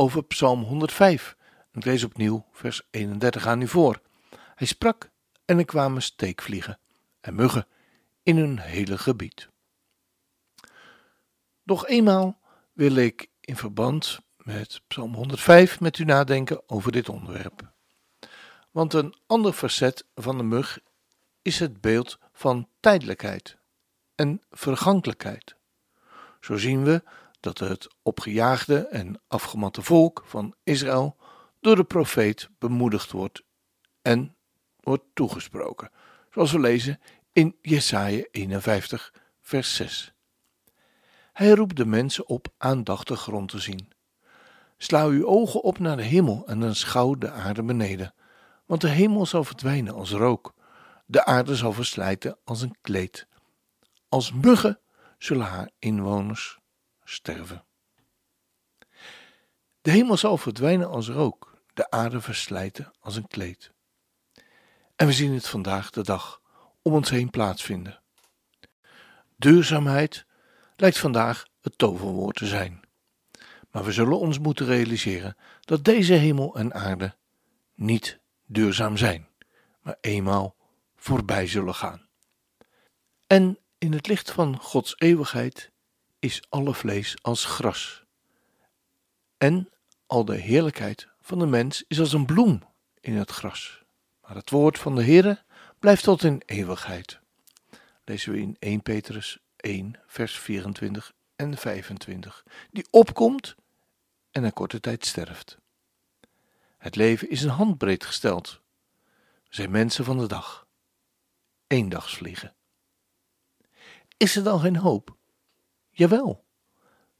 over Psalm 105. Ik lees opnieuw vers 31 aan u voor. Hij sprak en er kwamen steekvliegen en muggen in hun hele gebied. Nog eenmaal wil ik in verband met Psalm 105 met u nadenken over dit onderwerp. Want een ander facet van de mug is het beeld van tijdelijkheid en vergankelijkheid. Zo zien we dat het opgejaagde en afgematte volk van Israël door de profeet bemoedigd wordt en wordt toegesproken, zoals we lezen in Jesaja 51, vers 6. Hij roept de mensen op aandachtig grond te zien. Sla uw ogen op naar de hemel en dan schouw de aarde beneden, want de hemel zal verdwijnen als rook, de aarde zal verslijten als een kleed. Als muggen zullen haar inwoners sterven. De hemel zal verdwijnen als rook, de aarde verslijten als een kleed. En we zien het vandaag de dag om ons heen plaatsvinden. Duurzaamheid lijkt vandaag het toverwoord te zijn. Maar we zullen ons moeten realiseren dat deze hemel en aarde niet duurzaam zijn, maar eenmaal voorbij zullen gaan. En in het licht van Gods eeuwigheid is alle vlees als gras. En al de heerlijkheid van de mens is als een bloem in het gras. Maar het woord van de Heere blijft tot in eeuwigheid. Lezen we in 1 Petrus 1, vers 24 en 25. Die opkomt en een korte tijd sterft. Het leven is een handbreed gesteld. We zijn mensen van de dag. Eendagsvliegen. Is er dan geen hoop? Jawel,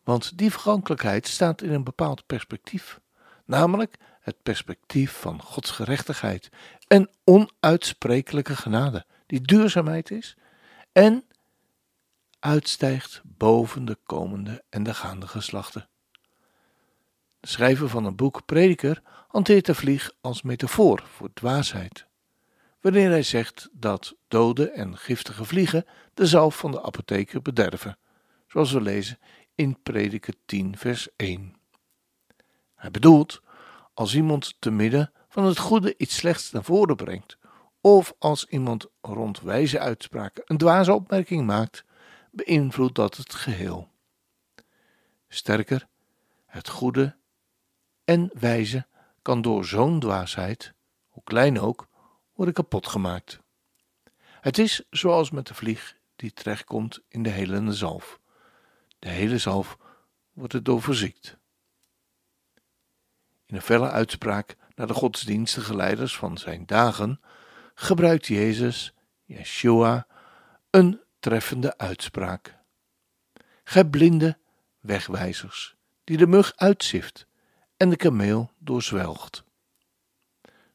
want die vergankelijkheid staat in een bepaald perspectief, namelijk het perspectief van Gods gerechtigheid en onuitsprekelijke genade, die duurzaamheid is en uitstijgt boven de komende en de gaande geslachten. De schrijver van een boek Prediker hanteert de vlieg als metafoor voor dwaasheid, wanneer hij zegt dat dode en giftige vliegen de zalf van de apotheker bederven zoals we lezen in Prediker 10, vers 1. Hij bedoelt, als iemand te midden van het goede iets slechts naar voren brengt, of als iemand rond wijze uitspraken een dwaze opmerking maakt, beïnvloedt dat het geheel. Sterker, het goede en wijze kan door zo'n dwaasheid, hoe klein ook, worden kapot gemaakt. Het is zoals met de vlieg die terechtkomt in de helende zalf. De hele zalf wordt erdoor verziekt. In een felle uitspraak naar de godsdienstige leiders van zijn dagen gebruikt Jezus, Yeshua, een treffende uitspraak. Gij blinde wegwijzers, die de mug uitzift en de kameel doorzwelgt.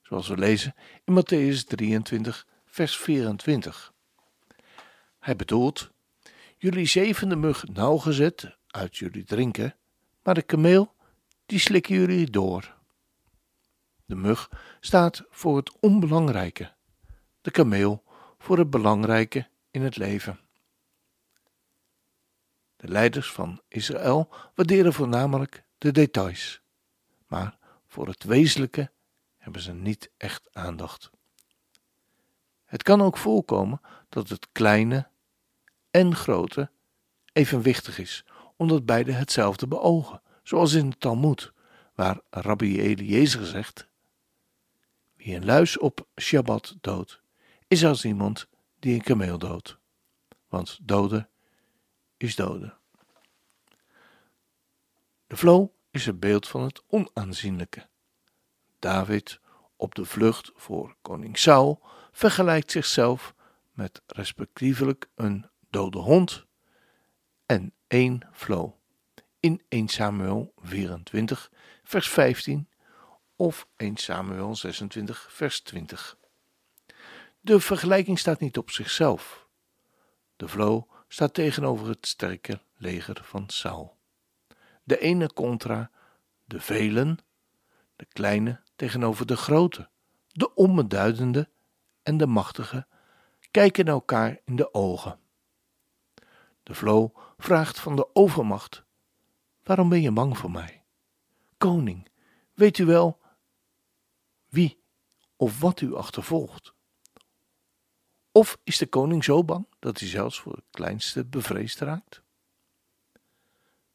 Zoals we lezen in Matthäus 23, vers 24. Hij bedoelt jullie zevende mug nauwgezet uit jullie drinken, maar de kameel, die slikken jullie door. De mug staat voor het onbelangrijke, de kameel voor het belangrijke in het leven. De leiders van Israël waarderen voornamelijk de details, maar voor het wezenlijke hebben ze niet echt aandacht. Het kan ook voorkomen dat het kleine en grote evenwichtig is, omdat beide hetzelfde beogen, zoals in de Talmud, waar Rabbi Eliezer zegt: Wie een luis op Shabbat doodt, is als iemand die een kameel doodt, want doden is doden. De flow is het beeld van het onaanzienlijke. David, op de vlucht voor koning Saul, vergelijkt zichzelf met respectievelijk een dode hond en één flow. In 1 Samuel 24, vers 15 of 1 Samuel 26, vers 20. De vergelijking staat niet op zichzelf. De vlo staat tegenover het sterke leger van Saul. De ene contra de velen, de kleine tegenover de grote, de onbeduidende en de machtige kijken elkaar in de ogen. De vlo vraagt van de overmacht: Waarom ben je bang voor mij? Koning, weet u wel wie of wat u achtervolgt? Of is de koning zo bang dat hij zelfs voor het kleinste bevreesd raakt?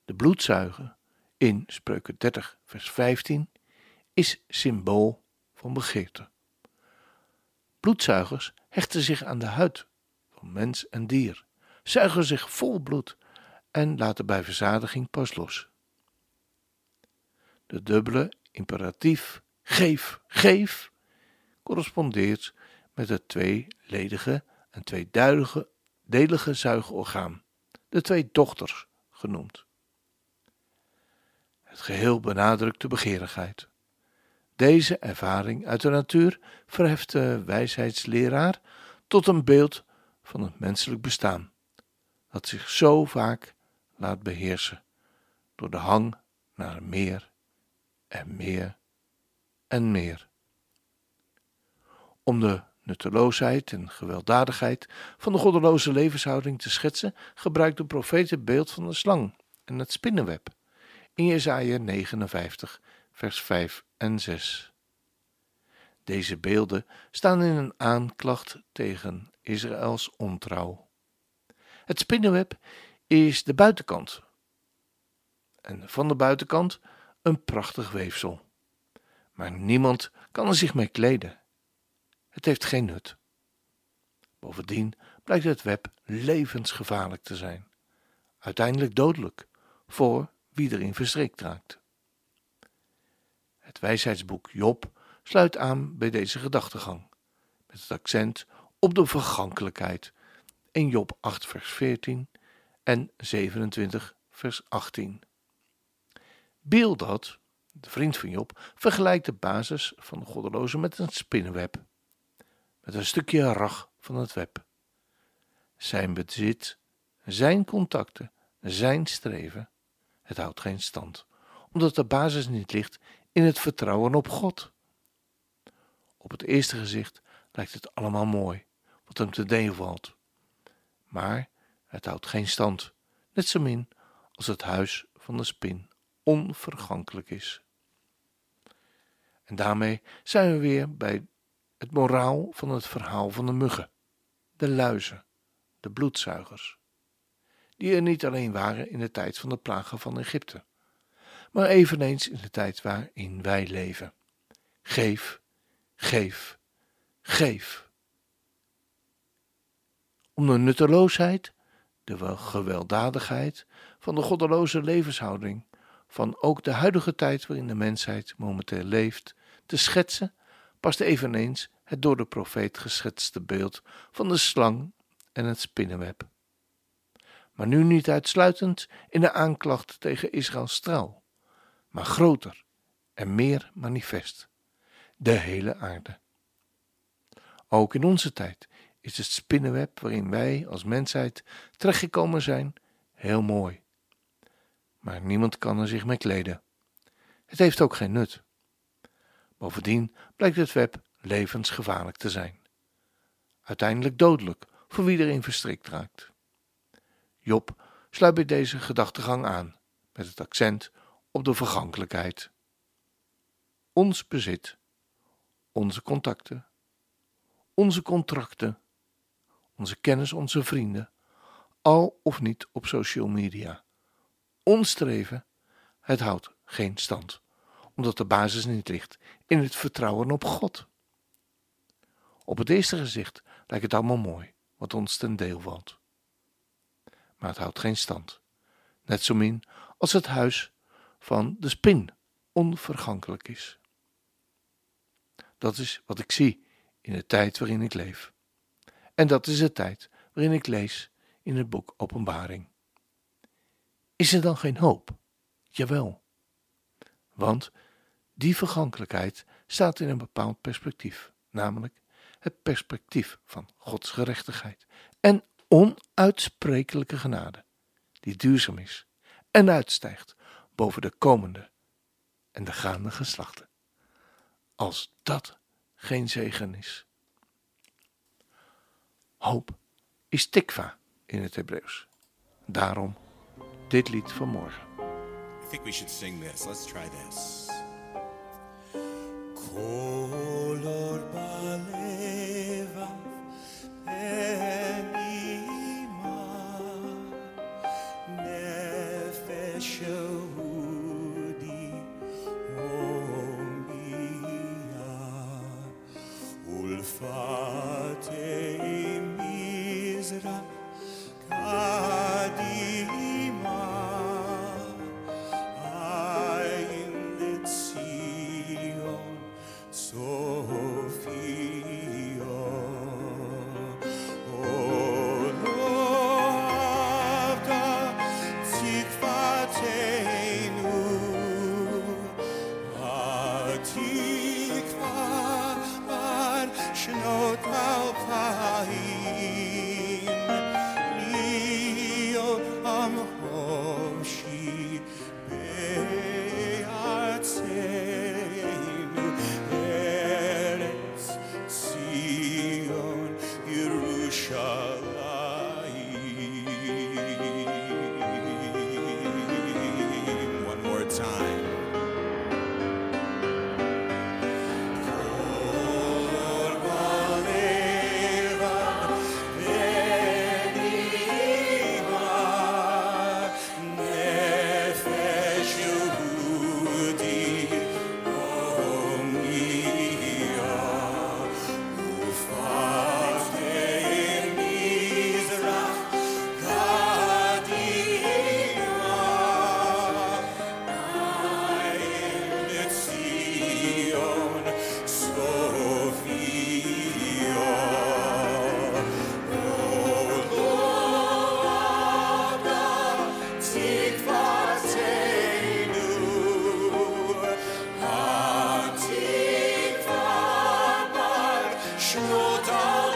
De bloedzuiger in Spreuken 30, vers 15 is symbool van begeerte. Bloedzuigers hechten zich aan de huid van mens en dier, zuigen zich vol bloed en laten bij verzadiging pas los. De dubbele imperatief geef, geef correspondeert met het tweeledige en tweeduidige delige zuigorgaan, de twee dochters genoemd. Het geheel benadrukt de begeerigheid. Deze ervaring uit de natuur verheft de wijsheidsleraar tot een beeld van het menselijk bestaan, dat zich zo vaak laat beheersen door de hang naar meer en meer en meer. Om de nutteloosheid en gewelddadigheid van de goddeloze levenshouding te schetsen, gebruikt de profeet het beeld van de slang en het spinnenweb in Jesaja 59, vers 5 en 6. Deze beelden staan in een aanklacht tegen Israëls ontrouw. Het spinnenweb is de buitenkant en van de buitenkant een prachtig weefsel. Maar niemand kan er zich mee kleden. Het heeft geen nut. Bovendien blijkt het web levensgevaarlijk te zijn, uiteindelijk dodelijk voor wie erin verstrikt raakt. Het wijsheidsboek Job sluit aan bij deze gedachtegang, met het accent op de vergankelijkheid in Job 8 vers 14 en 27 vers 18. Bildad, de vriend van Job, vergelijkt de basis van de goddeloze met een spinnenweb, met een stukje rag van het web. Zijn bezit, zijn contacten, zijn streven, het houdt geen stand, omdat de basis niet ligt in het vertrouwen op God. Op het eerste gezicht lijkt het allemaal mooi, wat hem te deel valt. Maar het houdt geen stand, net zo min als het huis van de spin onvergankelijk is. En daarmee zijn we weer bij het moraal van het verhaal van de muggen, de luizen, de bloedzuigers, die er niet alleen waren in de tijd van de plagen van Egypte, maar eveneens in de tijd waarin wij leven. Geef, geef, geef. Om de nutteloosheid, de gewelddadigheid van de goddeloze levenshouding, van ook de huidige tijd waarin de mensheid momenteel leeft, te schetsen, past eveneens het door de profeet geschetste beeld van de slang en het spinnenweb. Maar nu niet uitsluitend in de aanklacht tegen Israëls trouw, maar groter en meer manifest, de hele aarde. Ook in onze tijd is het spinnenweb waarin wij als mensheid terechtgekomen zijn heel mooi. Maar niemand kan er zich mee kleden. Het heeft ook geen nut. Bovendien blijkt het web levensgevaarlijk te zijn. Uiteindelijk dodelijk voor wie erin verstrikt raakt. Job sluit bij deze gedachtegang aan, met het accent op de vergankelijkheid. Ons bezit, onze contacten, onze contracten, onze kennis, onze vrienden, al of niet op social media. Ons streven, het houdt geen stand, omdat de basis niet ligt in het vertrouwen op God. Op het eerste gezicht lijkt het allemaal mooi, wat ons ten deel valt. Maar het houdt geen stand, net zo min als het huis van de spin onvergankelijk is. Dat is wat ik zie in de tijd waarin ik leef. En dat is de tijd waarin ik lees in het boek Openbaring. Is er dan geen hoop? Jawel. Want die vergankelijkheid staat in een bepaald perspectief, namelijk het perspectief van Gods gerechtigheid en onuitsprekelijke genade, die duurzaam is en uitstijgt boven de komende en de gaande geslachten. Als dat geen zegen is. Hoop is tikva in het Hebreeuws. Daarom dit lied van morgen. I think we should sing this. Let's try this. Shmuel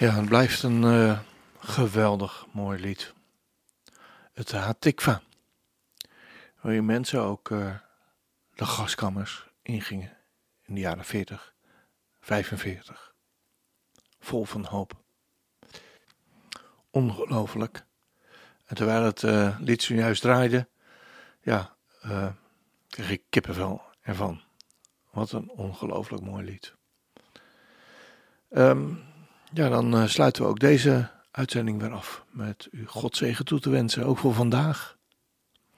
Ja, het blijft een eh, geweldig mooi lied. Het Hatikva. Waarin mensen ook eh, de gaskammers ingingen in de jaren 40, 45. Vol van hoop. Ongelooflijk. En terwijl het eh, lied zojuist draaide, ja, kreeg ik kippenvel ervan. Wat een ongelooflijk mooi lied. Ehm, ja, dan eh, sluiten we ook deze uitzending weer af met u God zegen toe te wensen, ook voor vandaag.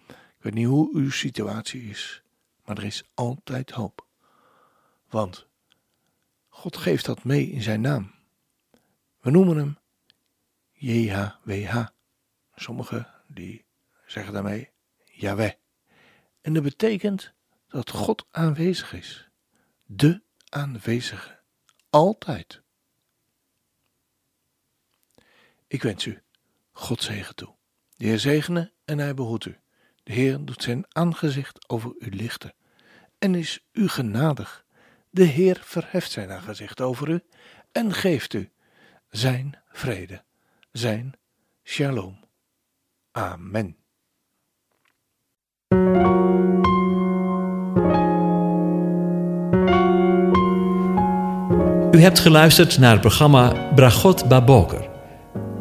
Ik weet niet hoe uw situatie is, maar er is altijd hoop. Want God geeft dat mee in zijn naam. We noemen hem JHWH. Sommigen die zeggen daarmee Yahweh. En dat betekent dat God aanwezig is. De aanwezige. Altijd. Ik wens u God zegen toe. De Heer zegene en hij behoedt u. De Heer doet zijn aangezicht over u lichten en is u genadig. De Heer verheft zijn aangezicht over u en geeft u zijn vrede, zijn shalom. Amen. U hebt geluisterd naar het programma Bragot Baboker.